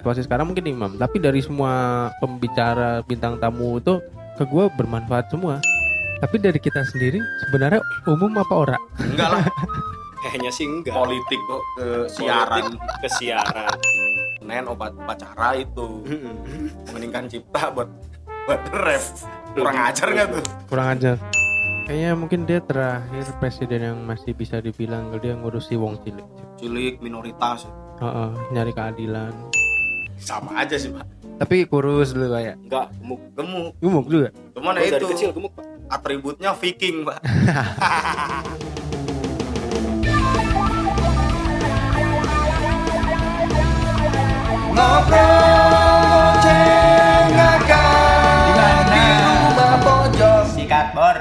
situasi sekarang mungkin imam tapi dari semua pembicara bintang tamu itu ke gue bermanfaat semua. Tapi dari kita sendiri sebenarnya umum apa ora? Enggak lah. Kayaknya sih enggak. Politik kok ke siaran. Ke siaran nen obat upacara itu. Meningkan cipta buat buat rap. Kurang ajar nggak tuh? Kurang ajar. Kayaknya mungkin dia terakhir presiden yang masih bisa dibilang dia ngurusi wong cilik. Cilik minoritas. Heeh, nyari keadilan sama aja sih pak tapi kurus dulu kayak enggak gemuk gemuk gemuk juga cuman Oh, ya dari itu kecil gemuk pak atributnya viking pak sikat bor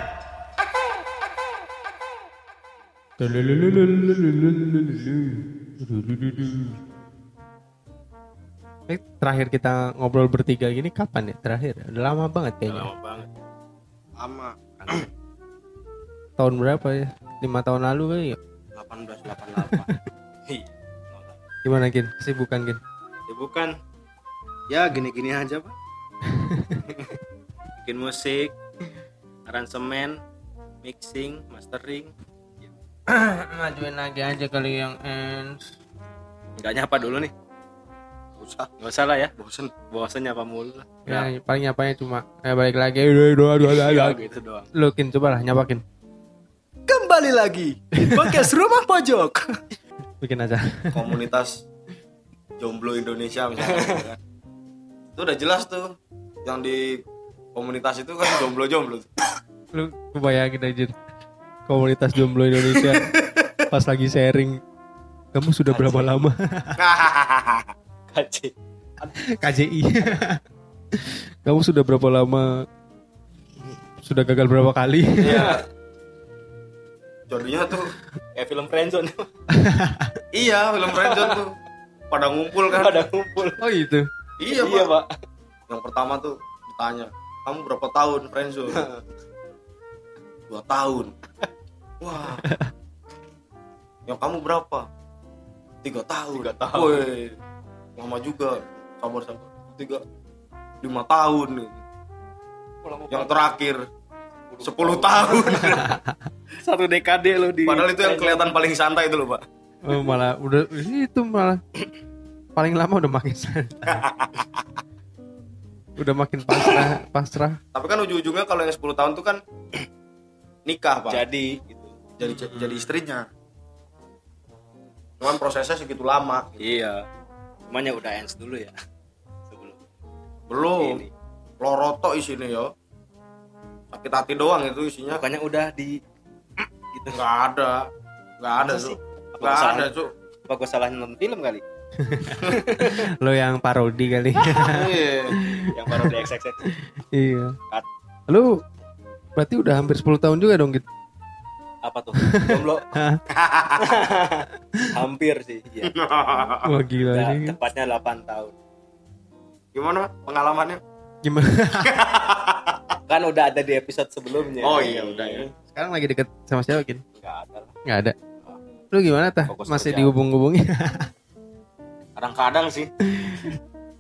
Eh, terakhir kita ngobrol bertiga gini kapan ya? Terakhir udah lama banget kayaknya. Lama banget. Lama. Tahun berapa ya? Lima tahun lalu kali ya? 1888 Iya. gimana Gin? Kesibukan Gin? Ya bukan ya gini-gini aja pak. Bikin musik aransemen mixing mastering. Ngajuin lagi aja kali yang ends. Nggak nyapa dulu nih usah nggak usah lah ya. Bosen. Bosan nyapa mulu lah. Ya, paling nyapanya cuma eh balik lagi. Dua dua dua dua ya, dua gitu doang. Lu Kin coba lah nyapakin. Kembali lagi di podcast rumah pojok. Bikin aja. Komunitas jomblo Indonesia misalnya. Itu udah jelas tuh yang di komunitas itu kan jomblo-jomblo. Tuh. lu kebayangin aja. Komunitas jomblo Indonesia pas lagi sharing. Kamu sudah berapa lama kaci KJI kamu sudah berapa lama sudah gagal berapa kali Iya. Jadinya tuh kayak film friendzone iya film friendzone tuh pada ngumpul kan. ada kumpul oh itu Iya, iya Pak. pak Yang pertama tuh ditanya, "Kamu berapa tahun friendzone?" Dua tahun. Wah. Yang kamu berapa? Tiga tahun. Tiga tahun. Woi, lama juga. Sabar sabar. Tiga, lima tahun. nih. Yang terakhir sepuluh tahun. satu dekade lo di Padahal itu yang kelihatan paling santai itu loh, Pak. oh, malah udah itu malah paling lama udah makin udah makin pasrah pasrah Tapi kan ujung-ujungnya kalau yang 10 tahun tuh kan nikah, Pak. jadi gitu jadi jadi istrinya. Cuman prosesnya segitu lama. iya cuman ya udah ends dulu ya sebelum Belum. ini Loroto isinya ya. Sakit hati doang itu isinya. bukannya udah di gitu Nggak ada. Nggak ada, Masa Cuk. sih? Apa Nggak ada, salah- Cuk. apa gue salah nonton film kali lo yang parodi kali Iya. yang baru di XX iya lu berarti udah hampir 10 tahun juga dong gitu apa tuh? Jomblo? Hampir sih iya. Wah gila Udah ini tepatnya 8 tahun. Gimana pengalamannya? gimana? Kan udah ada di episode sebelumnya. Oh iya, udah ya. sekarang lagi deket sama siapa Kin? nggak ada lah. Nggak ada. Lu gimana tah? Fokus masih dihubung-hubungi? Kadang-kadang sih.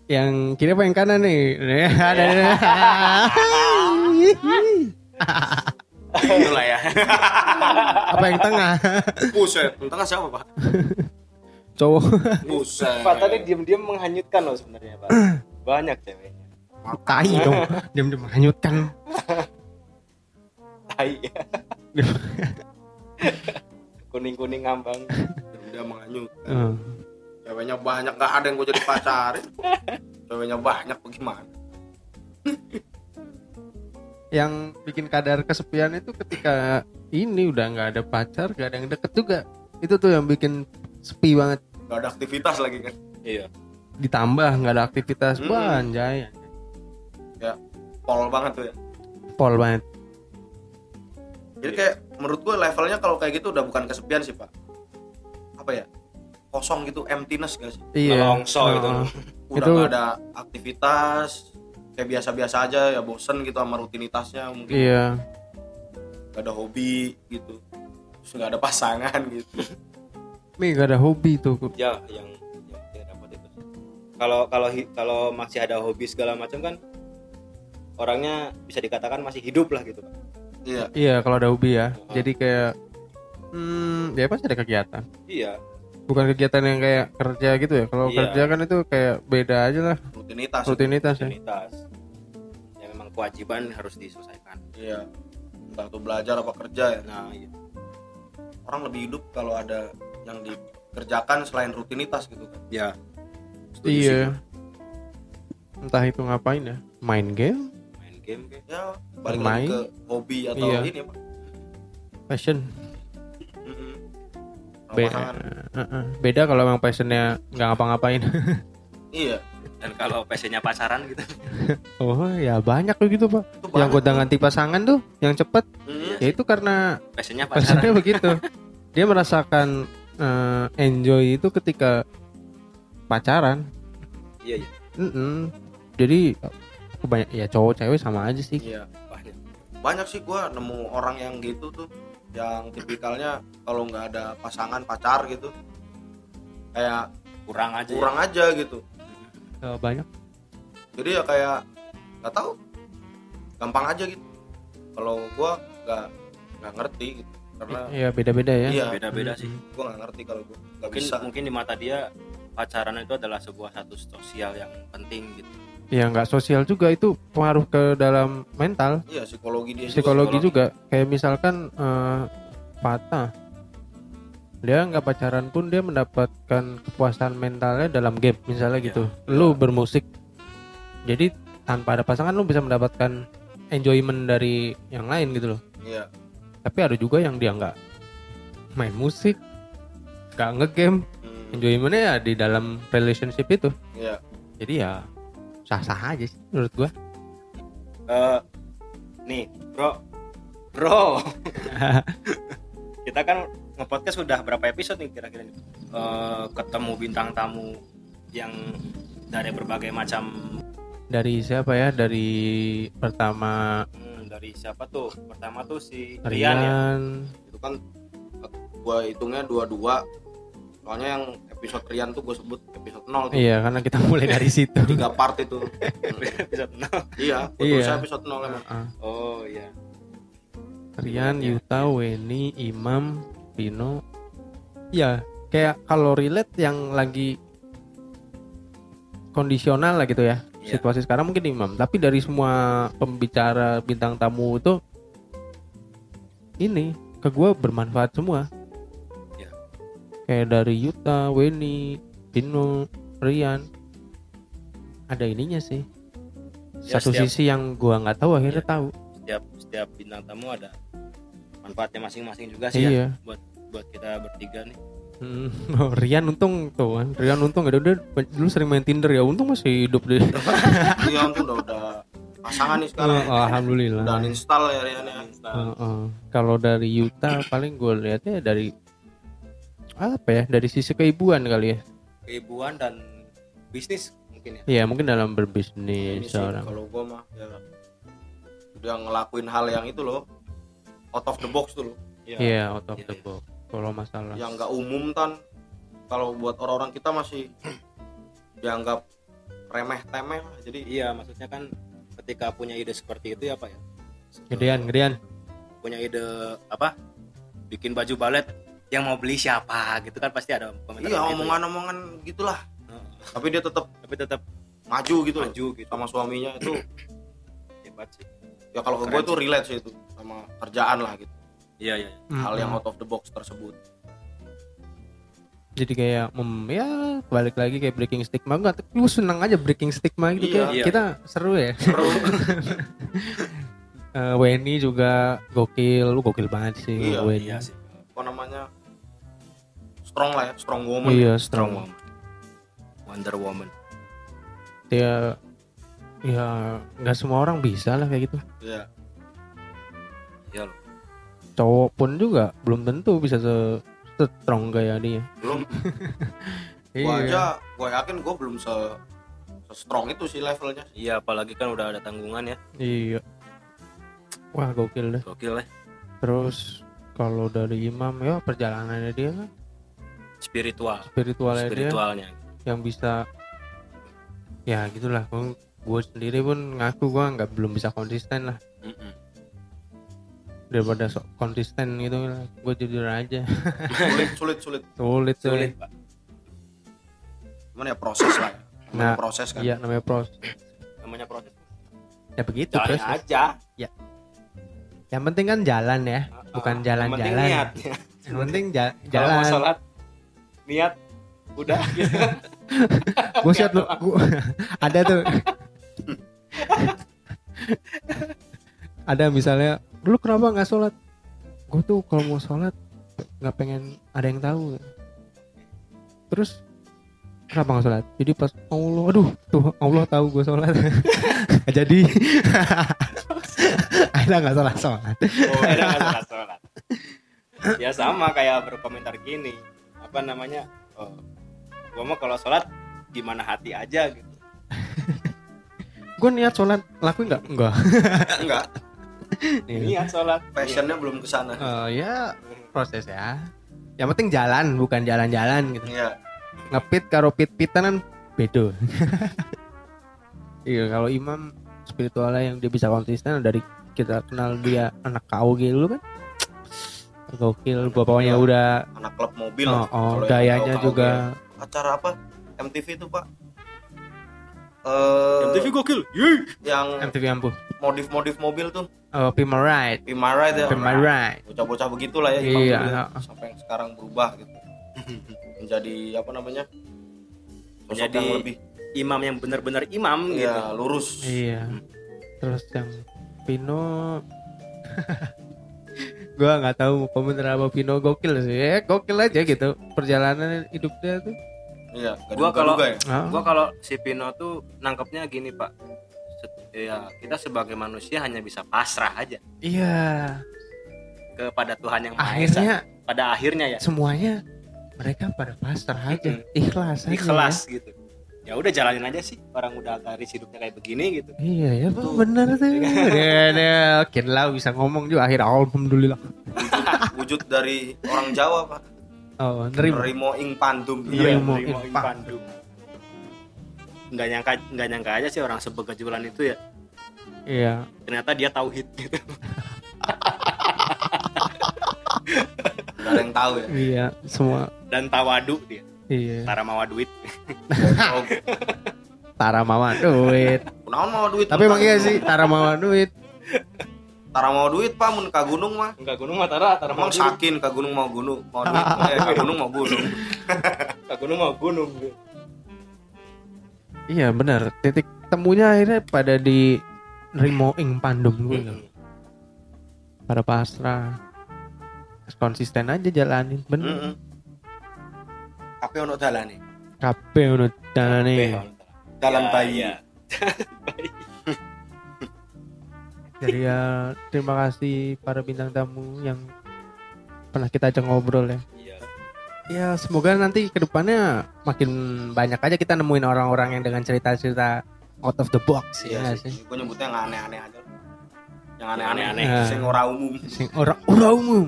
yang kiri apa yang kanan nih? Ada Itulah ya. apa yang tengah Buset. Tengah siapa, Pak? cowok Buset. Pak tadi diam-diam menghanyutkan loh sebenarnya pak banyak ceweknya tai dong diam diam hanyutkan tai kuning-kuning ngambang Dia menganyut. Eh, Ceweknya banyak nggak ada yang gue jadi pacarin. Ceweknya banyak bagaimana? Yang bikin kadar kesepian itu ketika ini udah nggak ada pacar gak ada yang deket juga itu tuh yang bikin sepi banget Gak ada aktivitas lagi kan? iya ditambah nggak ada aktivitas Mm-mm. wah anjay Ya, pol banget tuh ya. pol banget Jadi kayak menurut gue levelnya kalau kayak gitu udah bukan kesepian sih pak. Apa ya? Kosong gitu, emptiness gak sih? iya Nelongso gitu. Heeh. Udah Itu- nggak ada aktivitas, kayak biasa-biasa aja ya bosen gitu sama rutinitasnya mungkin iya gak ada hobi gitu terus nggak ada pasangan gitu Mi gak ada hobi tuh ya yang yang dapat itu sih. kalau kalau kalau masih ada hobi segala macam kan orangnya bisa dikatakan masih hidup lah gitu Pak. iya Iya kalau ada hobi ya. Oh. Jadi kayak hmm ya pasti ada kegiatan. iya Bukan kegiatan yang kayak kerja gitu ya. Kalau Iya. kerja kan itu kayak beda aja lah rutinitas rutinitas ya. rutinitas ya kewajiban harus diselesaikan iya entah itu belajar apa kerja ya nah iya. orang lebih hidup kalau ada yang dikerjakan selain rutinitas gitu kan ya setuju sih, Iya. Pak. Entah itu ngapain ya. Main game, main game kayak ya balik Bermain. lagi ke hobi atau Iya. ini pak passion. Be- pasangan. Heeh. Beda kalau emang passionnya nggak ngapa-ngapain. iya dan kalau passionnya pacaran gitu oh ya banyak tuh gitu pak. itu Yang banyak gonta ganti pasangan tuh, yang cepet. Mm-mm. Ya itu karena passionnya pacaran passionnya begitu. Dia merasakan eh, enjoy itu ketika pacaran. iya iya Mm-mm. Jadi kebanyak ya cowok cewek sama aja sih. iya banyak banyak sih gua nemu orang yang gitu tuh yang tipikalnya kalau nggak ada pasangan pacar gitu kayak kurang aja kurang aja gitu Eh, banyak. jadi ya kayak nggak tahu. Gampang aja gitu. Kalau gua nggak nggak ngerti gitu. Karena Iya beda-beda ya. iya. Ya beda-beda sih. Gua nggak ngerti kalau gua nggak mungkin bisa. mungkin di mata dia pacaran itu adalah sebuah satu sosial yang penting gitu. Ya nggak sosial juga itu pengaruh ke dalam mental. iya psikologi dia psikologi juga. Kayak misalkan eh, Fata dia nggak pacaran pun dia mendapatkan kepuasan mentalnya dalam game misalnya gitu. Lu bermusik. Jadi tanpa ada pasangan lu bisa mendapatkan enjoyment dari yang lain gitu loh. Iya. Tapi ada juga yang dia nggak main musik nggak ngegame. Hmm, enjoymentnya ya di dalam relationship itu. Iya. Jadi ya sah-sah aja sih menurut gua. Eh, nih bro. Bro. Kita kan ngepodcast sudah berapa episode nih kira-kira nih? Eh, ketemu bintang tamu yang dari berbagai macam dari siapa ya dari pertama hmm, dari siapa tuh pertama tuh si Rian ya Rian itu kan gua hitungnya dua-dua soalnya yang episode Rian tuh gue sebut episode 0 tuh Iya, karena kita mulai dari situ. tiga part itu episode nol. iya Iya. episode 0 emang Heeh. oh iya Rian, Yuta, Weni, Imam, Pino. Ya, kayak kalau relate yang lagi kondisional lah gitu ya. Iya. Situasi sekarang mungkin Imam, tapi dari semua pembicara bintang tamu itu ini ke gue bermanfaat semua. Iya. Kayak dari Yuta, Weni, Pino, Rian. Ada ininya sih. Ya, Satu setiap- sisi yang gua nggak tahu akhirnya Iya. tahu. setiap setiap bintang tamu ada manfaatnya masing-masing juga sih ya Iya. buat buat kita bertiga nih Hmm, oh, Rian untung tuh kan. Rian untung ya udah dulu sering main Tinder ya. Untung masih hidup deh. Iya tuh udah udah pasangan nih sekarang. Oh, alhamdulillah. Udah uninstall ya Rian ya. Oh, oh. Kalau dari Yuta paling gue lihatnya dari apa ya? Dari sisi keibuan kali ya. keibuan dan bisnis mungkin ya Iya mungkin dalam berbisnis sih seorang. kalau gua mah ya udah ngelakuin hal yang itu loh out of the box tuh loh Iya out of Iya, the iya. box. Kalau masalah. yang nggak umum tan. Kalau buat orang-orang kita masih dianggap remeh temeh lah. Jadi iya maksudnya kan ketika punya ide seperti itu ya pak ya? Gedean, gedean. punya ide apa? Bikin baju balet yang mau beli siapa gitu kan pasti ada komentar iya seperti itu ya. omongan-omongan gitulah. Heeh. tapi dia tetap tapi tetap maju gitu loh maju gitu. sama suaminya itu. Hebat sih. Ya kalau ke gue tuh relate sih itu sama kerjaan lah gitu iya iya. Hal yang out of the box tersebut. Jadi kayak mem, ya balik lagi kayak breaking stigma. Enggak tapi gue seneng aja breaking stigma gitu. Iya. kayak Iya. kita seru ya. Seru. Eh, Weni juga gokil. Lu gokil banget sih Iya, Weni iya sih. Apa namanya? Strong lah ya strong woman iya strong strong woman. Wonder Woman. Dia ya nggak semua orang bisa lah kayak gitu. Iya. iya loh cowok pun juga belum tentu bisa se, strong kayak dia. Belum. Iya. gua aja gua yakin gua belum se, se strong itu sih levelnya. Iya apalagi kan udah ada tanggungan ya. Iya. Wah gokil deh. Gokil ya terus kalau dari Imam ya perjalanannya dia kan? Spiritual. Spiritualnya dia. Spiritualnya. Yang bisa ya gitulah. Gue sendiri pun ngaku gue nggak belum bisa konsisten lah. Mm-mm. Daripada sok konsisten gitu gue jujur aja. Sulit sulit sulit. Sulit sulit. Sulit pak. Cuman ya proses lah ya. Namanya Nah, proses kan. iya namanya proses. Namanya proses. Ya begitu jalan proses. aja. Yang penting kan jalan ya bukan Ah, jalan-jalan. Yang penting niat yang penting ja- kalau mau jalan. sholat niat udah. Gitu gue siap lu ada tuh. Ada misalnya lu kenapa nggak sholat? Gue tuh kalau mau sholat nggak pengen ada yang tahu. Terus kenapa nggak sholat? Jadi pas Allah aduh tuh Allah tahu gue sholat. Jadi ada nggak sholat sholat. Oh ada nggak sholat sholat. Ya sama kayak berkomentar gini. Apa namanya? Oh, gua mah kalau sholat gimana hati aja gitu. Gue niat sholat lakuin nggak? Enggak enggak. Niat sholat passionnya belum ke sana Oh ya proses ya. Yang penting jalan bukan jalan-jalan gitu. iya Ngepit karo pit-pitan kan beda. iya kalau imam spiritualnya yang dia bisa konsisten dari kita kenal dia anak KOG dulu kan. Gokil bapaknya Iya. udah anak klub mobil oh, oh, gayanya juga KOG. acara apa MTV itu pak eh MTV gokil Yeay. yang MTV ampuh. modif-modif mobil tuh Oh, Pima Ride. Pima Ride ya Pima Ride. bocah-bocah begitulah ya Iya. ya. sampai yang sekarang berubah gitu menjadi apa namanya sosok Menjadi yang lebih imam yang benar-benar imam gitu ya lurus Iya. Terus yang Pino gua nggak tahu mau komentar apa Pino gokil sih. Ya, gokil aja gitu. Perjalanan hidup dia tuh. Iya Gua kalau- ya gua kalau si Pino tuh nangkepnya gini pak Set- ya kita sebagai manusia hanya bisa pasrah aja Iya. kepada Tuhan yang Maha Esa Akhirnya pada akhirnya ya semuanya mereka pada pasrah aja. Mm-mm. Ikhlas aja. ikhlas gitu ya udah jalanin aja sih orang udah garis hidupnya kayak begini gitu ya. Iya ya, Pak, bener tuh. Dia, dia kira lah bisa ngomong juga akhir alhamdulillah. wujud dari orang Jawa pak Oh, nerima. Rimo ing pandum Iya. Nerimo Nerimo ing Pak. Bandung. nggak nyangka nggak nyangka aja sih orang sebegajulan itu ya Iya. ternyata dia tauhid gitu Gak ada yang tahu ya Iya, semua dan tawadu dia iya. tara mawa duit oh, Tara mama duit. kunaon mau duit Tapi emang iya sih, Tara mama duit. Tara mau duit pak mun ka gunung mah enggak gunung mah tara tara emang mau duit sakin ka gunung mau gunung mau duit eh ka gunung mau gunung Ka gunung mau gunung. Iya benar. Titik temunya akhirnya pada di Rimo ing Pandum gue. Mm-mm. Pada pasrah. Konsisten aja jalanin. Bener. Heeh. Tapi ono dalane Kabeh ngono jalane. Jalan Ya, bayi. ya. Jadi ya terima kasih para bintang tamu yang pernah kita ajak ngobrol ya. Iya. Ya semoga nanti ke depannya makin banyak aja kita nemuin orang-orang yang dengan cerita-cerita out of the box Iya ya sih. sih. Gue nyebutnya yang aneh-aneh aja. Yang aneh-aneh, aneh-aneh. sing ora umum. Sing orang orang umum.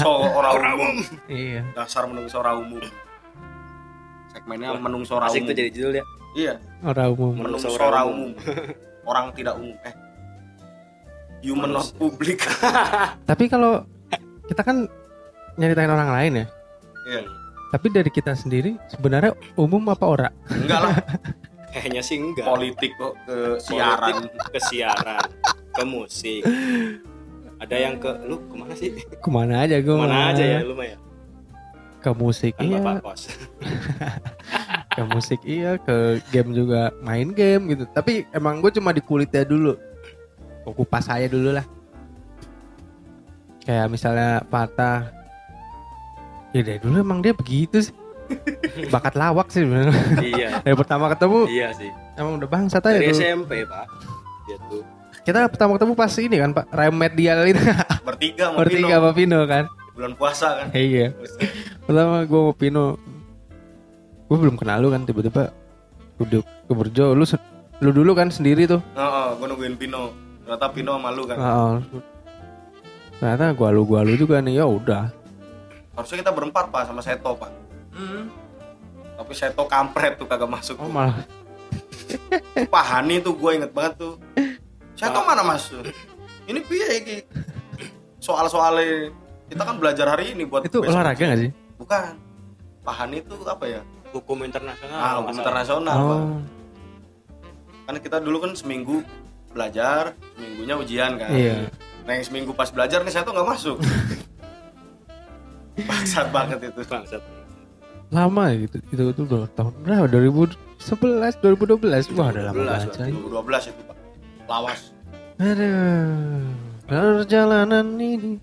So ora umum. iya. Dasar menungso ora umum. Segmennya menungso ora Asik umum. tuh jadi judul ya. Iya, Orang umum. menungso ora ora umum. Orang tidak umum. Eh. Human not public. Tapi kalau kita kan nyeritain orang lain ya. Iya. Tapi dari kita sendiri sebenarnya umum apa ora? Enggak lah, Kayaknya sih enggak. politik kok ke siaran. Ke siaran, ke musik. Ada yang ke lu ke mana sih? Ke mana aja gue? Ke mana aja ya lu mah ya? Ke musik Kan iya, bapak kos. ke musik iya, ke game juga main game gitu. Tapi emang gue cuma di kulitnya dulu. Kupas saya dulu lah. Kayak misalnya patah. Ya dari dulu emang dia begitu sih. Bakat lawak sih iya. Dari pertama ketemu Iya sih. emang udah bangsat aja Dari dulu. SMP, Pak. Dia tuh. Kita pertama ketemu pas ini kan Pak remedial itu Bertiga mau bertiga Pino. sama Pino kan. Bulan puasa kan. Iya. Pertama gue mau Pino. Gue belum kenal lu kan tiba-tiba duduk ke Burjo. Lu lu dulu kan sendiri tuh. Heeh, gue nungguin Pino. Ternyata Pino malu kan. Heeh. Ternyata gua lu gua lu juga nih ya udah. Harusnya kita berempat pak sama Seto pak. Hmm. Tapi Seto kampret tuh kagak masuk. Oh malah Pak Hani tuh gue inget banget tuh saya tau mana mas ini piye iki soal-soalnya kita kan belajar hari ini buat Itu olahraga gak sih? bukan Pak Hani itu apa ya hukum internasional ah hukum nggak internasional Pak. Oh, kan kita dulu kan seminggu belajar seminggunya ujian kan iya. nah yang seminggu pas belajar nih saya tuh nggak masuk bangsat banget itu Bangsat. Lama gitu. Itu itu udah tahun berapa? 2011, 2012. Wah, udah lama 2012, banget. coy. 2012 itu pak lawas Aduh. Perjalanan ini.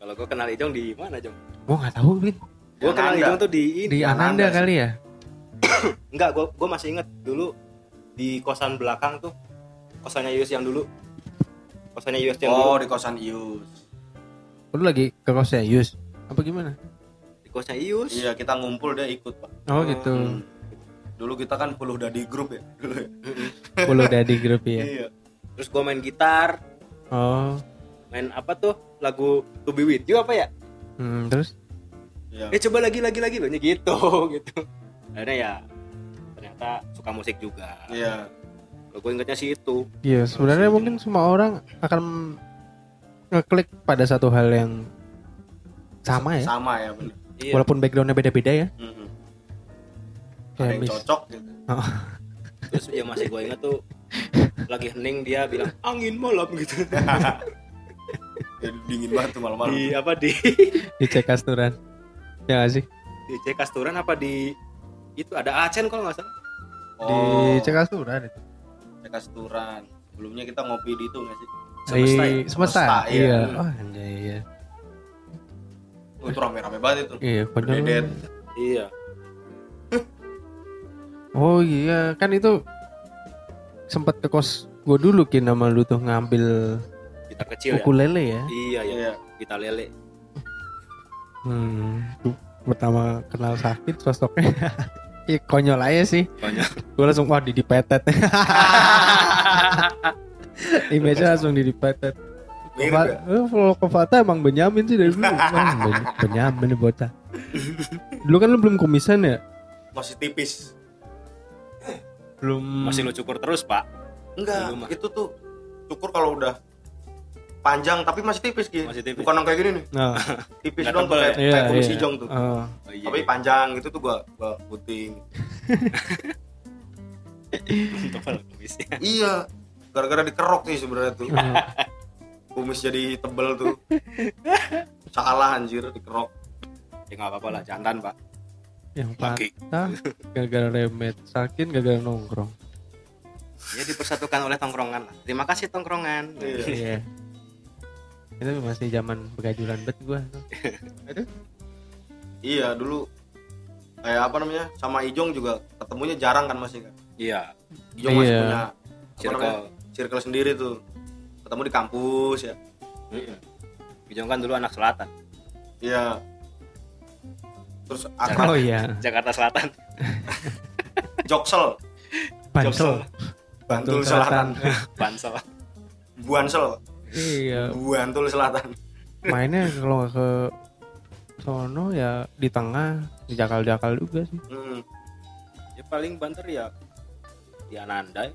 kalau gue kenal Ijong di mana Jong Gua nggak tahu, Bin. gue kenal. Ijong tuh di ini Di Ananda Ananda kali ya? enggak gue gue masih inget dulu di kosan belakang tuh kosannya Yus yang dulu. Kosannya Yus yang oh dulu. di kosan Ius Lu lagi ke kosnya Yus? Apa gimana? di kosnya Yus? Iya kita ngumpul dia ikut pak. Oh gitu. Hmm. dulu kita kan puluh dadi grup ya. Dulu ya. Puluh dari grup ya. iya. Terus gue main gitar. Oh. main apa tuh? Lagu To Be With You apa ya? Hmm, terus? Iya. Eh coba lagi lagi lagi. Loh gitu gitu. Akhirnya ya ternyata suka musik juga. Iya gue ingetnya sih itu Iya, sebenarnya mungkin semua orang akan ngeklik pada satu hal yang sama ya. sama ya bener iya Walaupun backgroundnya beda-beda ya. Mhm. ada Kayak yang mis- cocok gitu terus ya masih gue inget tuh lagi hening dia bilang angin malam gitu Ya, dingin banget tuh malam-malam di apa di di cek kasturan. Ya nggak sih? di C Kasturan apa di itu ada Acen kalau nggak salah Di oh cek kasturan itu. Kasturan sebelumnya kita ngopi di itu nggak sih Semesta ya? Semesta. Semesta, iya. Iya. Oh, anjay iya. Oh, itu rame-rame banget itu Iya, konyol. Dedet. iya Oh iya, kan itu sempat ke kos gue dulu kin nama lu tuh ngambil kita kecil ya ukulele ya. iya ya iya kita lele Hmm, pertama kenal sakit sosoknya. Iya konyol aja sih. Konyol. Gue langsung wah di dipetet. Image langsung di dipetet. ya Eh, kalau ke Fata emang Benyamin sih dari dulu. Ben- Benyamin nih bocah. Dulu kan lu belum kumisan ya? masih tipis Belum masih lu cukur terus pak enggak itu tuh cukur kalau udah panjang tapi masih tipis gitu Masih tipis. bukan yang kayak gini nih. Nah, tipis dong tuh kayak, iya, kayak kumis iya. hijau tuh. Oh, Oh, iya, tapi panjang itu tuh gua gua puting tebal kumisnya. iya. Gara-gara dikerok sih sebenarnya tuh. Hmm. kumis jadi tebel tuh. Salah anjir dikerok. Ya nggak apa-apa lah jantan pak. Yang patah gara-gara remet, sakit gara-gara nongkrong. ya dipersatukan oleh tongkrongan lah. Terima kasih tongkrongan. Iya. Iya. Itu masih zaman begajulan bet gua. iya dulu. Kayak apa namanya? Sama Ijong juga ketemunya jarang kan masih kan? Iya. Ijong masih Iya. punya namanya circle. circle sendiri tuh. Ketemu di kampus ya. Mm-mm. Ujung kan dulu anak selatan. Iya. Terus Oh akrab iya, Jakarta Selatan. Joksel. Pansel. Bantul Selatan. Bansel. Buansel Iya, Buantul Selatan. Mainnya kalau ke sono ya di tengah, di jakal-jakal juga sih. Hmm, ya paling banter ya di Ananda.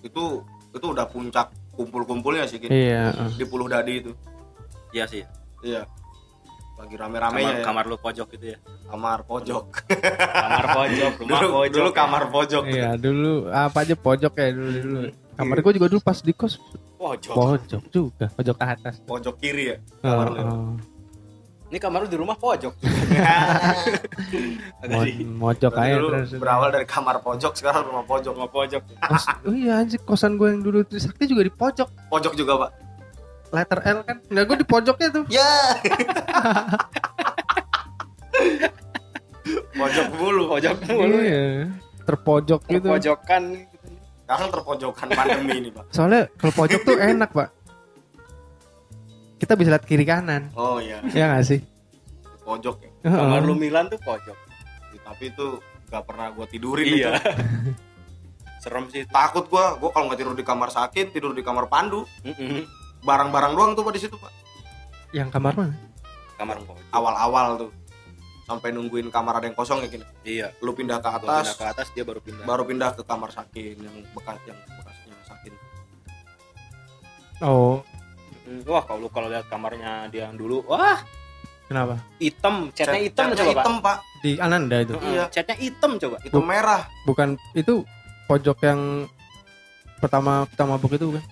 Itu itu udah puncak kumpul-kumpulnya sih Kin. Iya, di Puluh Dadi itu. Iya sih. Iya. Lagi kamar, rame-ramenya ya. kamar lu pojok gitu ya. Kamar pojok. Kamar pojok rumah dulu, pojok. dulu kamar pojok. Iya, dulu apa aja pojok ya dulu dulu. Kamar gua juga dulu pas di kos pojok pojok juga, pojok ke atas. pojok kiri ya Oh, kamar lu. oh. ini kamar lu di rumah pojok Mo- mojok aja terus. berawal dari kamar pojok sekarang rumah pojok rumah pojok Kos, oh iya anjir kosan gue yang dulu Trisakti juga di pojok. pojok juga pak Letter L kan. Enggak gue di pojoknya tuh. ya pojok mulu pojok mulu ya Iya. Terpojok gitu. pojokan sekarang terpojokan pandemi ini pak. Soalnya kalau pojok tuh enak, Pak. Kita bisa lihat kiri kanan. oh iya. Ya nggak sih? pojok ya? Kamar lu Milan tuh pojok. Tapi itu gak pernah gue tidurin iya. itu. Serem sih takut gue gue kalau nggak tidur di kamar sakit tidur di kamar pandu. Mm-mm. barang-barang doang tuh pak di situ pak. Yang kamar mana? kamar pojok. Awal-awal tuh sampai nungguin kamar ada yang kosong ya gini iya. Lu pindah ke Gua pindah atas. ke atas dia baru pindah. Baru pindah ke kamar sakin yang bekas yang bekasnya sakin. Oh. Wah kalau lu kalau lihat kamarnya dia yang dulu wah! Kenapa? Hitam catnya Cat- hitam coba. hitam pak. Di Ananda itu? Iya. catnya hitam coba. Hitam merah. bukan itu pojok yang pertama kita mabuk itu kan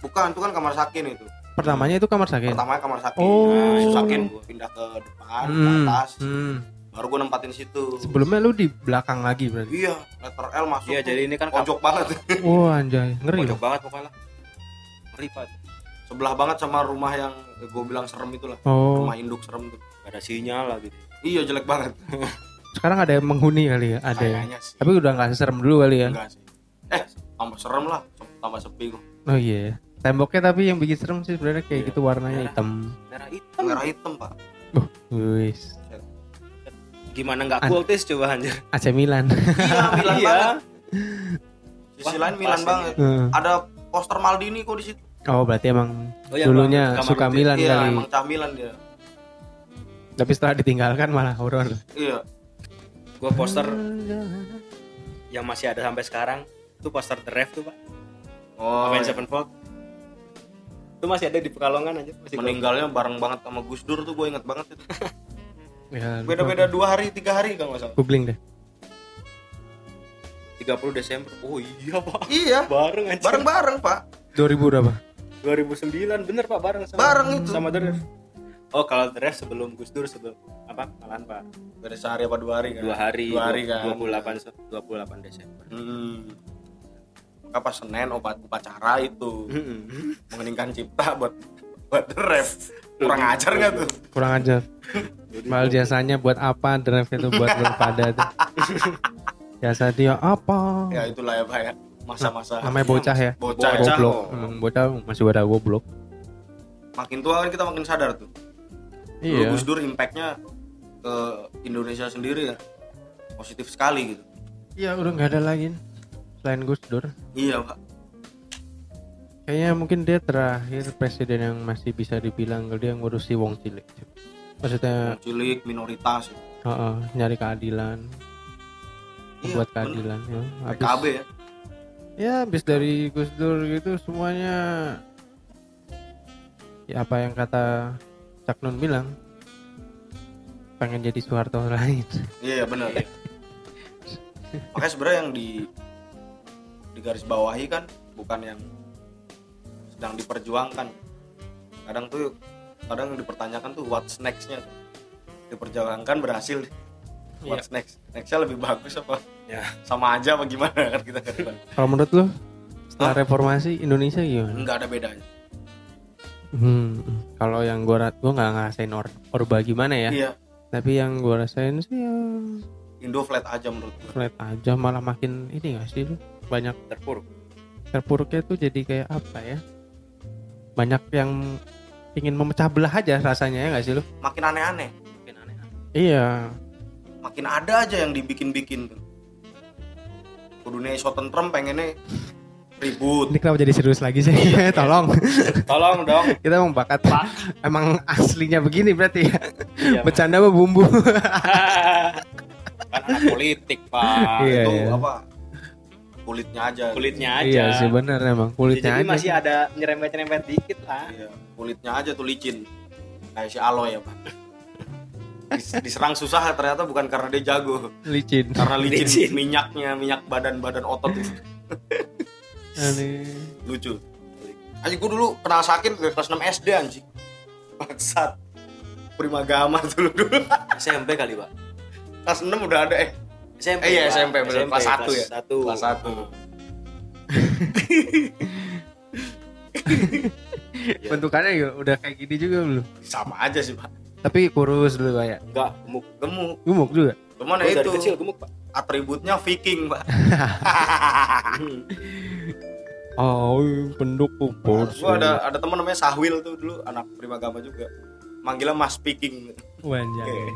bukan itu kan kamar sakin itu pertamanya itu kamar sakit? Pertamanya kamar sakin Oh. Nah, itu sakin gua pindah ke depan ke hmm. atas. hmm. baru gua nempatin situ. Sebelumnya lu di belakang lagi berarti? Iya letter L masuk. Iya jadi ini kan pojok banget. Oh anjay. Ngeri pojok banget pokoknya. Ngeri pak. Sebelah banget sama rumah yang gue bilang serem itulah. Oh. Rumah induk serem tuh. Gak ada sinyal lah gitu. Iya jelek banget. Sekarang ada yang menghuni kali ya ada ya? Kayaknya sih. Tapi udah nggak serem dulu kali ya? Enggak sih. Eh tambah serem lah. Tambah sepi kok oh iya temboknya tapi yang bikin serem sih sebenarnya kayak Iya. gitu warnanya Merah. hitam. Merah hitam. Merah hitam pak. Wis. Gimana nggak An- kultis coba anjir. AC Milan. Iya Milan Iya. banget. Sisi lain Milan banget. Hmm. ada poster Maldini kok di situ. Oh berarti emang Oh, iya, dulunya Bang. Suka. Milan iya kali. emang cah Milan dia. Tapi setelah ditinggalkan malah horor. Iya. Gua poster yang masih ada sampai sekarang. Itu poster The Ref tuh pak. Oh Avenged iya. Itu masih ada di Pekalongan aja masih gua- meninggalnya bareng banget sama Gus Dur tuh gue inget banget itu. Ya, beda-beda dua hari tiga hari kalau nggak salah. Googling deh. 30 Desember. Oh iya pak. Iya. Bareng aja. Bareng-bareng pak. 2000 berapa? 2009 bener pak bareng sama Bareng itu. sama The Ref. Oh kalau The Ref sebelum Gus Dur sebelum apa? Malahan pak. Beda sehari apa dua hari kan? Dua hari. Dua hari kan? 28 se- 28 Desember. Hmm. Pas Senin obat upacara itu. Mengeningkan cipta buat buat the ref. Kurang ajar nggak tuh? Kurang ajar. Mal jasanya buat apa drive itu buat lu pada tuh jasa dia apa? Ya itulah ya pak ya. Masa-masa namanya bocah ya. Bocah, Bocah. goblok. Oh. bocah masih pada goblok. Makin tua kan kita makin sadar tuh. Iya. Gus Dur impactnya ke Indonesia sendiri ya. Positif sekali gitu. Iya udah nggak ada lagi selain Gus Dur. Iya pak. Kayaknya mungkin dia terakhir presiden yang masih bisa dibilang dia ngurusi wong cilik maksudnya cilik minoritas. Heeh, nyari keadilan. Iya, buat keadilan ya. Habis, PKB ya. Ya habis dari Gus Dur gitu semuanya ya apa yang kata Cak Nun bilang pengen jadi Soeharto lain. Iya benar makanya sebenarnya yang di garis bawahi kan bukan yang sedang diperjuangkan. Kadang tuh kadang yang dipertanyakan tuh what's nextnya tuh. diperjuangkan berhasil what's next nextnya lebih bagus apa? Ya. Sama aja apa gimana? Kan kita kan kalau menurut lo setelah Hah? reformasi Indonesia gimana? nggak ada bedanya. Hmm, kalau yang gua rat gua nggak ngerasain or orba gimana ya? Iya. Tapi yang gua rasain sih ya Indo flat aja menurut gue flat aja malah makin ini gak sih lu banyak terpuruk. Terpuruknya tuh jadi kayak apa ya? Banyak yang ingin memecah belah aja rasanya ya gak sih lu? Makin aneh-aneh. Mungkin aneh iya. Makin ada aja yang dibikin-bikin tuh. Kudunya iso tentrem pengennya ribut. Ini kenapa jadi serius lagi sih? Tolong. Tolong dong. Kita emang bakat. Emang aslinya begini berarti ya? Iya, Pak. bercanda apa bumbu? Kan anak politik pak. Iya, itu iya. apa kulitnya aja kulitnya aja. iya sih bener emang kulitnya jadi aja. masih ada nyerempet nyerempet dikit lah. Iya, kulitnya aja tuh licin. Kayak si Aloy ya pak. Dis- diserang susah ternyata bukan karena dia jago. Licin. Karena licin, Licin. minyaknya minyak badan badan otot. Itu lucu. Anjing gue dulu kenal Sakin dari kelas 6 SD anjing. Bangsat. Primagama dulu. Dulu SMP kali pak. Kelas 6 udah ada eh SMP Eh, iya, Pak. SMP, bener. Kelas satu ya? satu. Kelas 1 Iya. bentukannya juga udah kayak gini juga belum? Sama aja sih pak. Tapi kurus dulu kayak enggak gemuk. Gemuk. Gemuk juga? Cuman Gua ya dari itu kecil gemuk pak. Atributnya viking pak. Oh pendukung kurus Gue ada ada teman namanya Sahwil tuh dulu Anak Primagama juga. Manggilnya Mas Viking. Wanjay.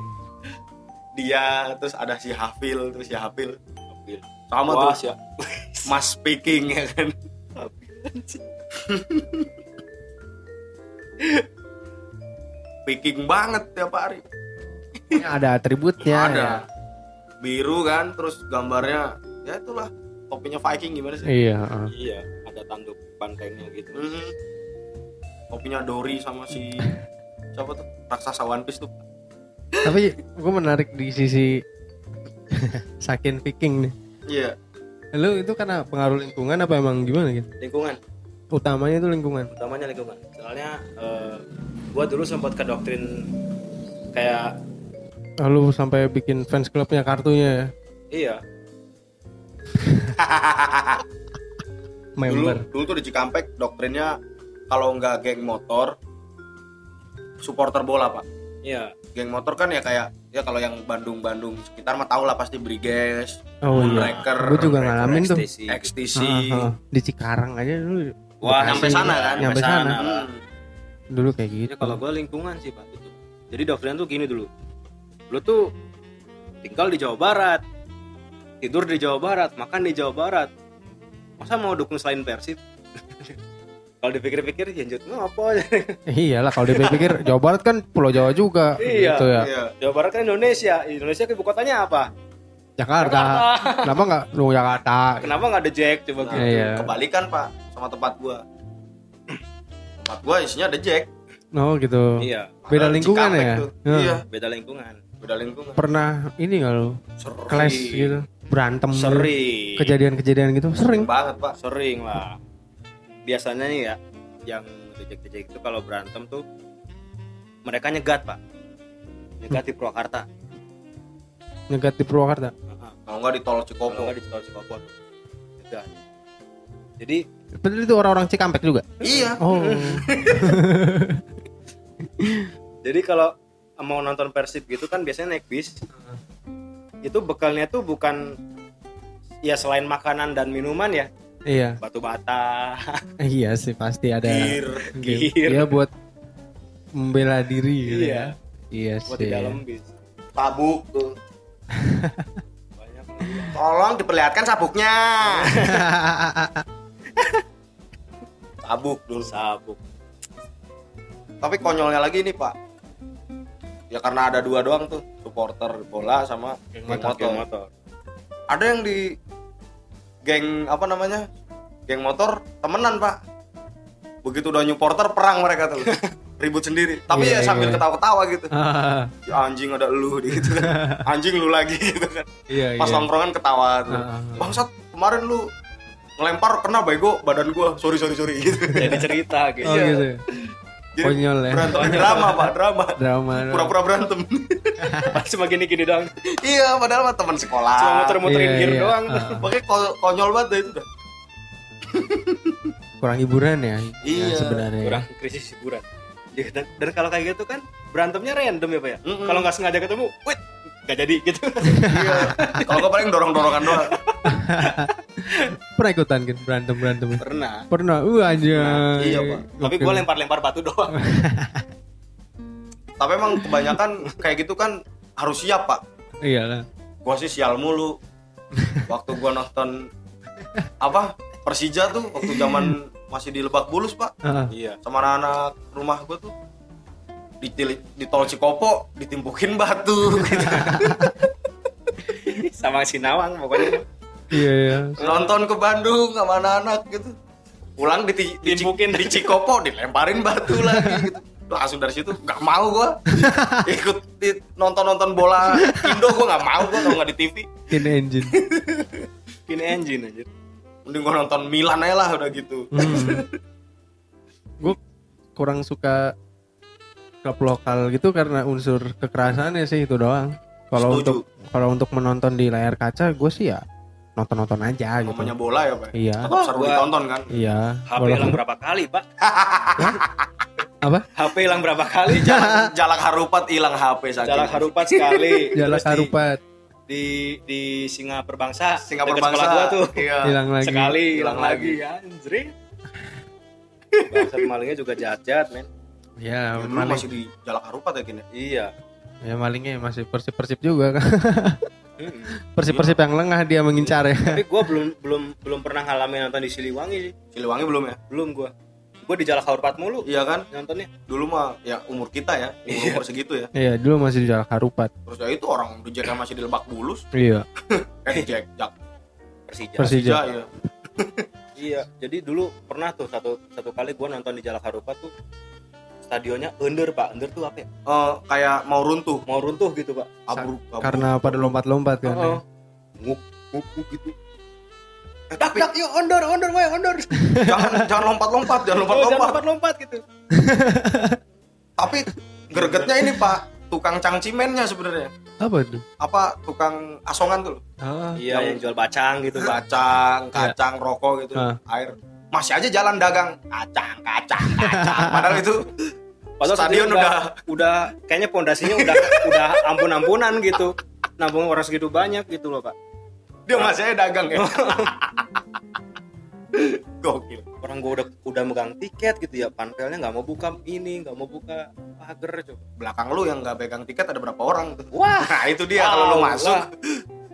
Dia terus ada si Hafil Terus si Hafil Hafil. Sama Wah, tuh siap. Mas Viking ya kan Viking banget tiap hari ada atributnya ada ya. biru kan terus gambarnya ya itulah topinya Viking gimana sih iya heeh. iya ada tanduk bantengnya gitu Mhm. topinya Dory sama si siapa tuh raksasa One Piece tuh tapi gue menarik di sisi sakin Viking nih. Iya. Lu itu karena pengaruh lingkungan apa emang gimana gitu lingkungan. Utamanya itu lingkungan. Utamanya lingkungan. Soalnya eh, gua dulu sempat ke doktrin kayak lalu sampai bikin fans clubnya kartunya ya? Iya. Dulu member dulu tuh di Cikampek doktrinnya kalau nggak geng motor supporter bola pak iya geng motor kan ya kayak ya kalau yang Bandung Bandung sekitar mah tau lah pasti Briges oh iya Moonraker, gue juga ngalamin tuh. XTC Ah, ah. di Cikarang aja dulu Wah, nyampe sana kan nyampe sana Hmm. dulu kayak gitu Ya, kalau gue lingkungan sih pak itu. Jadi doktrin tuh gini dulu. Lu tuh tinggal di Jawa Barat, tidur di Jawa Barat, makan di Jawa Barat. Masa mau dukung selain Persib? Kalau dipikir-pikir ya njut apa iyalah kalau dipikir Jawa Barat kan Pulau Jawa juga Iya. gitu ya Iya. Jawa Barat kan Indonesia. Indonesia ibu kotanya apa? Jakarta kenapa nggak lu Jakarta Kenapa nggak ada Jack coba Nah, gitu? Iya. kebalikan pak sama tempat gua tempat gua isinya ada Jack oh gitu Iya, beda Padahal lingkungan Cikampek ya tuh. Iya beda lingkungan. beda lingkungan pernah ini nggak lu clash gitu berantem gitu. Sering. kejadian-kejadian gitu sering banget pak Sering lah. Biasanya nih ya, yang dejek-dejek itu kalau berantem tuh mereka nyegat pak. Nyegat di Purwakarta. nyegat di Purwakarta Heeh. kalau nggak di tol Kalau Cikopo nggak di Tol Cikopo tuh. Nyegat. Jadi Padahal itu orang-orang Cikampek juga iya oh jadi kalau mau nonton Persib gitu kan biasanya naik bis. Itu bekalnya tuh bukan ya selain makanan dan minuman ya, iya batu bata, iya sih pasti ada. Gitu. Gear. Iya buat membela diri gitu Iya. ya. Iya buat sih. di dalam bis. sabuk tuh Banyak. tolong diperlihatkan sabuknya sabuk dulu Sabuk. tapi konyolnya lagi nih pak ya karena ada dua doang tuh supporter bola sama geng motor, Geng motor. ada yang di geng apa namanya geng motor temenan pak begitu udah supporter perang mereka tuh ribut sendiri tapi Iya, ya sambil iya. ketawa-ketawa gitu Ah, Ya, anjing ada lu gitu kan anjing lu lagi gitu kan iya pas iya. nongkrongan ketawa tuh Ah, ah, ah. bangsat kemarin lu ngelempar kena bego badan gua sorry sorry sorry gitu Jadi cerita gitu. Oh Iya. gitu. Jadi Konyol ya. berantem drama pak drama Drama. pura-pura berantem Cuma gini-gini doang. iya padahal mah teman sekolah Cuma muter-muterin Iya, gear iya. doang. Ah. Pokoknya ko- konyol banget deh itu dah. Kurang hiburan ya. Iya. ya, sebenarnya. Kurang krisis hiburan. Ya, dan, dan kalau kayak gitu kan berantemnya random ya pak ya. Mm-mm. Kalau nggak sengaja ketemu, wait, nggak jadi gitu. iya. Kalau gua paling dorong-dorongan doang. Pernah ikutan kan berantem berantem. Pernah. Pernah. Uh aja. Iya, Pak. Tapi gue lempar-lempar batu doang. Tapi emang kebanyakan kayak gitu kan harus siap, Pak. Iya lah. Gua sih sial mulu. Waktu gua nonton apa? Persija tuh waktu zaman masih di Lebak Bulus, Pak. Ah, iya. Sama anak-anak rumah gua tuh di, tili- di tol Cikopo ditimpukin batu gitu. Sama si Nawang pokoknya. Iya iya. nonton ke Bandung sama anak-anak gitu pulang di, di, di, di Cikopo dilemparin batu lagi gitu langsung dari situ nggak mau gua ikut di nonton nonton bola Indo gua nggak mau gua kalau nggak di TV Kin engine. Pin engine aja. mending gua nonton Milan aja lah udah gitu Hmm. Gue kurang suka klub lokal gitu karena unsur kekerasannya sih itu doang. Kalau untuk kalau untuk menonton di layar kaca gue sih ya nonton-nonton aja gitu. namanya bola ya pak Iya. tetap seru Gua- ditonton kan Iya. HP hilang berapa kali pak? apa? HP hilang berapa kali? Jalan, jalak harupat hilang HP saja Jalan harupat sekali. Jalak Terus di- harupat di di Singa Perbangsa. Singapura dekat sekolah bangsa gua tuh. iya hilang lagi. Sekali Hilang hilang lagi anjir. Bangsat malingnya juga jahat-jahat men. Ya, Ya, maling, masih di jalak harupat ya gini Iya. ya malingnya masih persip-persip juga kan. Mm-mm. Persip-persip yang lengah dia mengincar ya. Tapi gue belum belum belum pernah ngalamin nonton di Siliwangi sih. Siliwangi belum ya Belum gue. gue di Jalan Harupat mulu iya kan nontonnya dulu mah ya umur kita ya umur umur segitu ya Iya, dulu masih di Jalan Harupat. terus ya itu orang di Jack masih di Lebak Bulus Iya. eh di Jack Jak Persija Persija. ya iya jadi dulu pernah tuh satu satu kali gue nonton di Jalan Harupat tuh stadionnya under pak under tuh apa ya Eh, kayak mau runtuh mau runtuh gitu pak abruk abruk. Karena pada lompat-lompat kan. Heeh. nguk nguk nguk gitu dak dak yuk ondor ondor weh ondor jangan jangan lompat-lompat jangan Oh, jangan lompat-lompat lompat lompat gitu tapi gregetnya ini pak tukang cangcimennya sebenarnya Apa tuh? apa tukang asongan tuh. Ah, iya yang jual bacang gitu pak kacang kacang rokok gitu Ah. air masih aja jalan dagang kacang kacang kacang padahal itu Padahal Stadion stadion udah udah kayaknya pondasinya udah udah ampun-ampunan gitu. Nabung orang segitu banyak gitu loh, Pak. dia masih aja dagang ya gokil Orang gua udah udah megang tiket gitu ya, panpelnya nggak mau buka ini, nggak mau buka pagar coba. belakang lu yang nggak pegang tiket ada berapa orang tuh Wah, nah itu dia kalau lu Wow, masuk wah.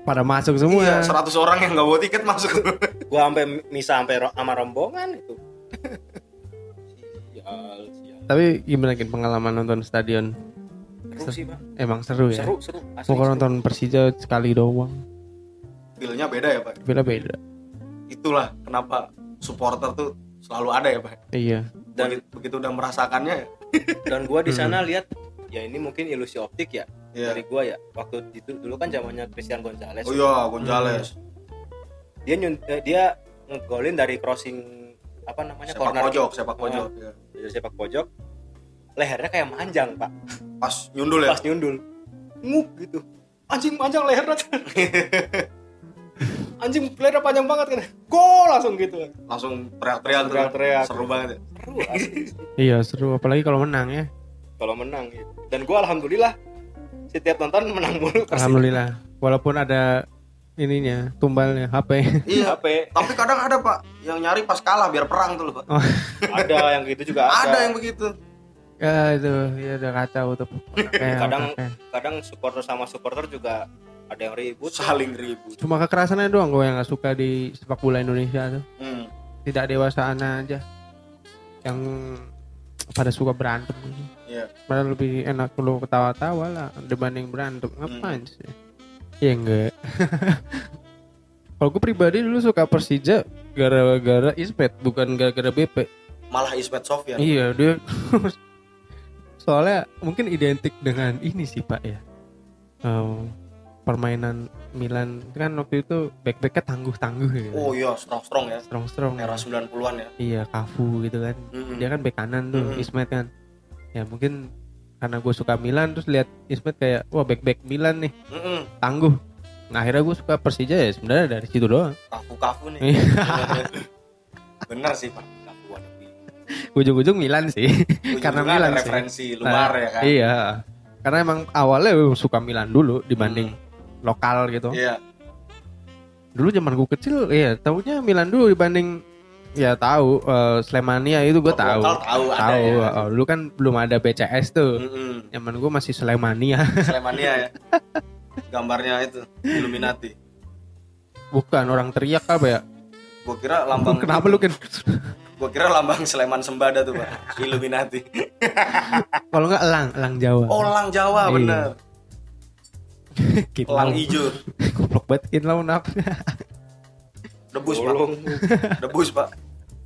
Pada masuk semua. iya 100 orang yang nggak bawa tiket masuk gua sampai misa sampai ro- sama rombongan itu. Sial, sial. Tapi gimana kan pengalaman nonton stadion? Seru sih, Pak. Emang seru ya. Seru, seru. Asli, nonton Persija sekali doang. feelnya beda ya pak Beda beda. itulah kenapa supporter tuh selalu ada ya pak Iya. Dan begitu, begitu udah merasakannya ya dan gua di sana lihat ya ini mungkin ilusi optik ya Iya. dari gua ya. Waktu itu dulu kan zamannya Christian Gonzalez. oh iya Gonzales Dia nyun, eh, dia ngegolin dari crossing apa namanya sepak corner pojok sepak pojok ya. dari sepak pojok lehernya kayak manjang pak pas nyundul ya pas nyundul nguk gitu anjing panjang lehernya anjing lehernya panjang banget kan gol langsung gitu langsung teriak-teriak. Teriak-teriak. seru banget ya seru. Iya seru apalagi kalau menang ya. kalau menang gitu. dan gua alhamdulillah setiap nonton menang mulu. Alhamdulillah. Walaupun ada ininya tumbalnya HP. iya HP tapi kadang ada pak yang nyari pas kalah biar perang tuh loh pak ada yang gitu juga ada, ada yang begitu ya itu ya udah kacau tuh. Kayak- Kadang- kayak. kadang supporter sama supporter juga ada yang ribut saling ribut Cuma kekerasannya doang gue yang gak suka di sepak bola Indonesia tuh. hmm. Tidak dewasaan aja. Yang pada suka berantem. Iya. Padahal lebih enak lu ketawa-tawa lah dibanding berantem. Ngapain sih? Ya enggak. Kalau gue pribadi dulu suka Persija gara-gara Ismet bukan gara-gara BP. malah Ismet Sofyan Iya dia soalnya mungkin identik dengan ini sih pak ya Eh, permainan Milan kan waktu itu back-backnya tangguh-tangguh gitu. oh iya strong strong ya strong strong era 90-an ya iya Cafu gitu kan Mm-mm. dia kan back kanan tuh Mm-mm. Ismet kan ya mungkin karena gue suka Milan terus lihat Ismet kayak wah back-back Milan nih. Mm-mm. tangguh. Nah akhirnya gue suka Persija ya sebenarnya dari situ doang. Kafu-kafu nih. Iya. bener sih pak. Di ujung-ujung Milan sih. Karena ujung-ujungnya Milan sih. referensi luar ya kan? iya. Karena emang awalnya gue suka Milan dulu dibanding lokal gitu. Iya. Dulu zaman gue kecil ya taunya Milan dulu dibanding ya tahu eh, Slemania itu gue Klub tahu. tahu tahu ya. oh, dulu kan belum ada BCS tuh. Mm-mm. zaman gue masih Slemania. Slemania ya. Gambarnya itu Illuminati. Bukan orang teriak apa ya? Gua kira lambang kenapa lu kan gua kira lambang Sleman Sembada tuh pak. Illuminati. Kalau nggak elang elang Jawa. Oh lang Jawa Iya. bener. Elang hijau goblok banget kitlau nap debus pak. Debus pak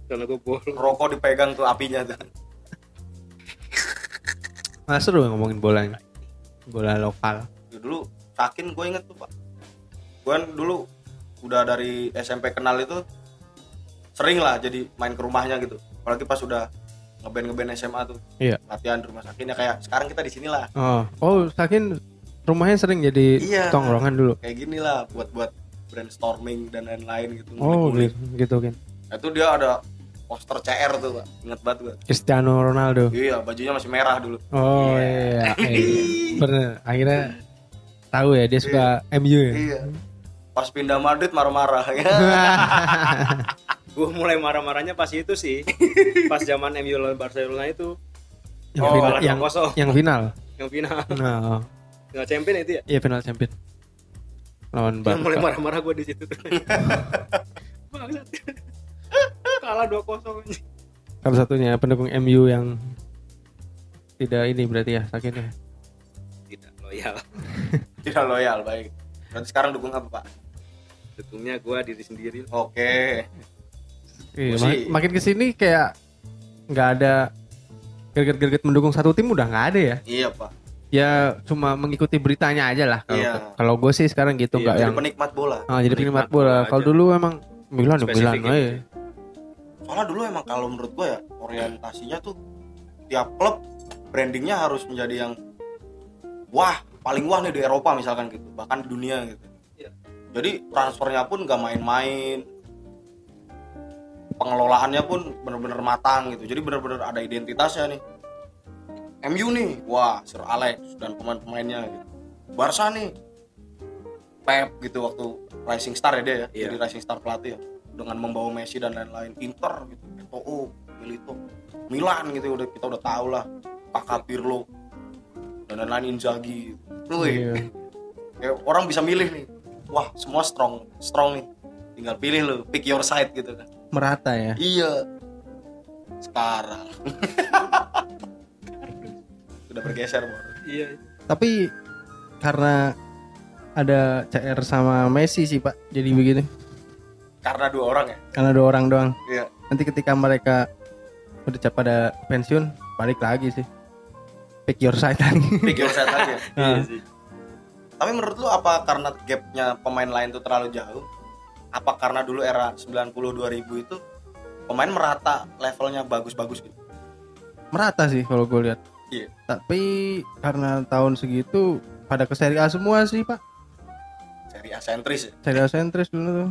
karena gue bolong rokok dipegang tuh apinya tuh. Nggak seru ya ngomongin bolanya bola lokal. Ya, dulu sakin gue inget tuh pak. Gue kan dulu udah dari SMP kenal itu sering lah jadi main ke rumahnya gitu. Apalagi pas udah ngeband ngeband SMA tuh. Iya. latihan di rumah sakin ya kayak sekarang kita di sini lah. Oh. Oh sakin rumahnya sering jadi Iya. tongkrongan dulu? Kayak gini lah buat buat brainstorming dan lain-lain gitu oh gitu, gitu kan Nah, itu dia ada poster CR tuh pak inget banget gue Cristiano Ronaldo iya bajunya masih merah dulu Oh iya, iya. bener. Akhirnya tahu ya dia suka MU ya. iya pas pindah Madrid marah-marah ya gue mulai marah-marahnya pas itu sih pas zaman MU lawan Barcelona itu yang, Oh, final, yang, 2-0. yang final. yang final Nah, final champion itu ya iya final champion. Lawan yang mulai Barca. marah-marah gue di situ tuh. Kalah 2-0 anjing. Salah satunya pendukung MU yang tidak ini berarti ya sakitnya. tidak loyal Tidak loyal, baik. Berarti sekarang dukung apa, Pak? dukungnya gua diri sendiri Oke. Iya, Gua mak- makin ke sini kayak nggak ada gerget-gerget mendukung satu tim udah nggak ada ya. Iya, Pak. Ya cuma mengikuti beritanya aja lah. Kalau Iya. kalau gue sih sekarang gitu Iya, nggak Jadi yang penikmat bola. ah, jadi penikmat penikmat bola. bola Kalau dulu emang Milan ya Milan Spesifik aja. Soalnya dulu emang kalau menurut gue ya orientasinya tuh tiap klub brandingnya harus menjadi yang wah paling wah nih di Eropa misalkan gitu bahkan di dunia gitu. Iya. Jadi transfernya pun gak main-main, pengelolaannya pun bener-bener matang gitu. Jadi bener-bener ada identitasnya nih. MU nih, wah Sir Alex dan pemain-pemainnya gitu. Barca nih, Pep gitu waktu Rising Star ya dia ya, Iya. jadi Rising Star pelatih ya dengan membawa Messi dan lain-lain Inter gitu Eto'o Milito Milan gitu udah kita udah tahu lah Kakak Pirlo dan lain-lain Inzaghi Iya. kayak orang bisa milih nih wah semua strong strong nih tinggal pilih lo pick your side gitu kan Merata ya. iya sekarang udah bergeser Bor. iya Tapi karena ada CR sama Messi sih Pak. Jadi begini. Karena dua orang ya Karena dua orang doang. iya Nanti ketika mereka udah cap- pada pensiun balik lagi sih. Pick your side lagi. pick your side lagi ya Nah, Tapi menurut lu apa karena gapnya pemain lain tuh terlalu jauh? Apa karena dulu era 90 2000 itu pemain merata levelnya bagus-bagus gitu? merata sih kalau gue lihat. Iya. Tapi karena tahun segitu pada ke Serie A semua sih Pak. Seri A sentris ya. Serie A sentris dulu tuh.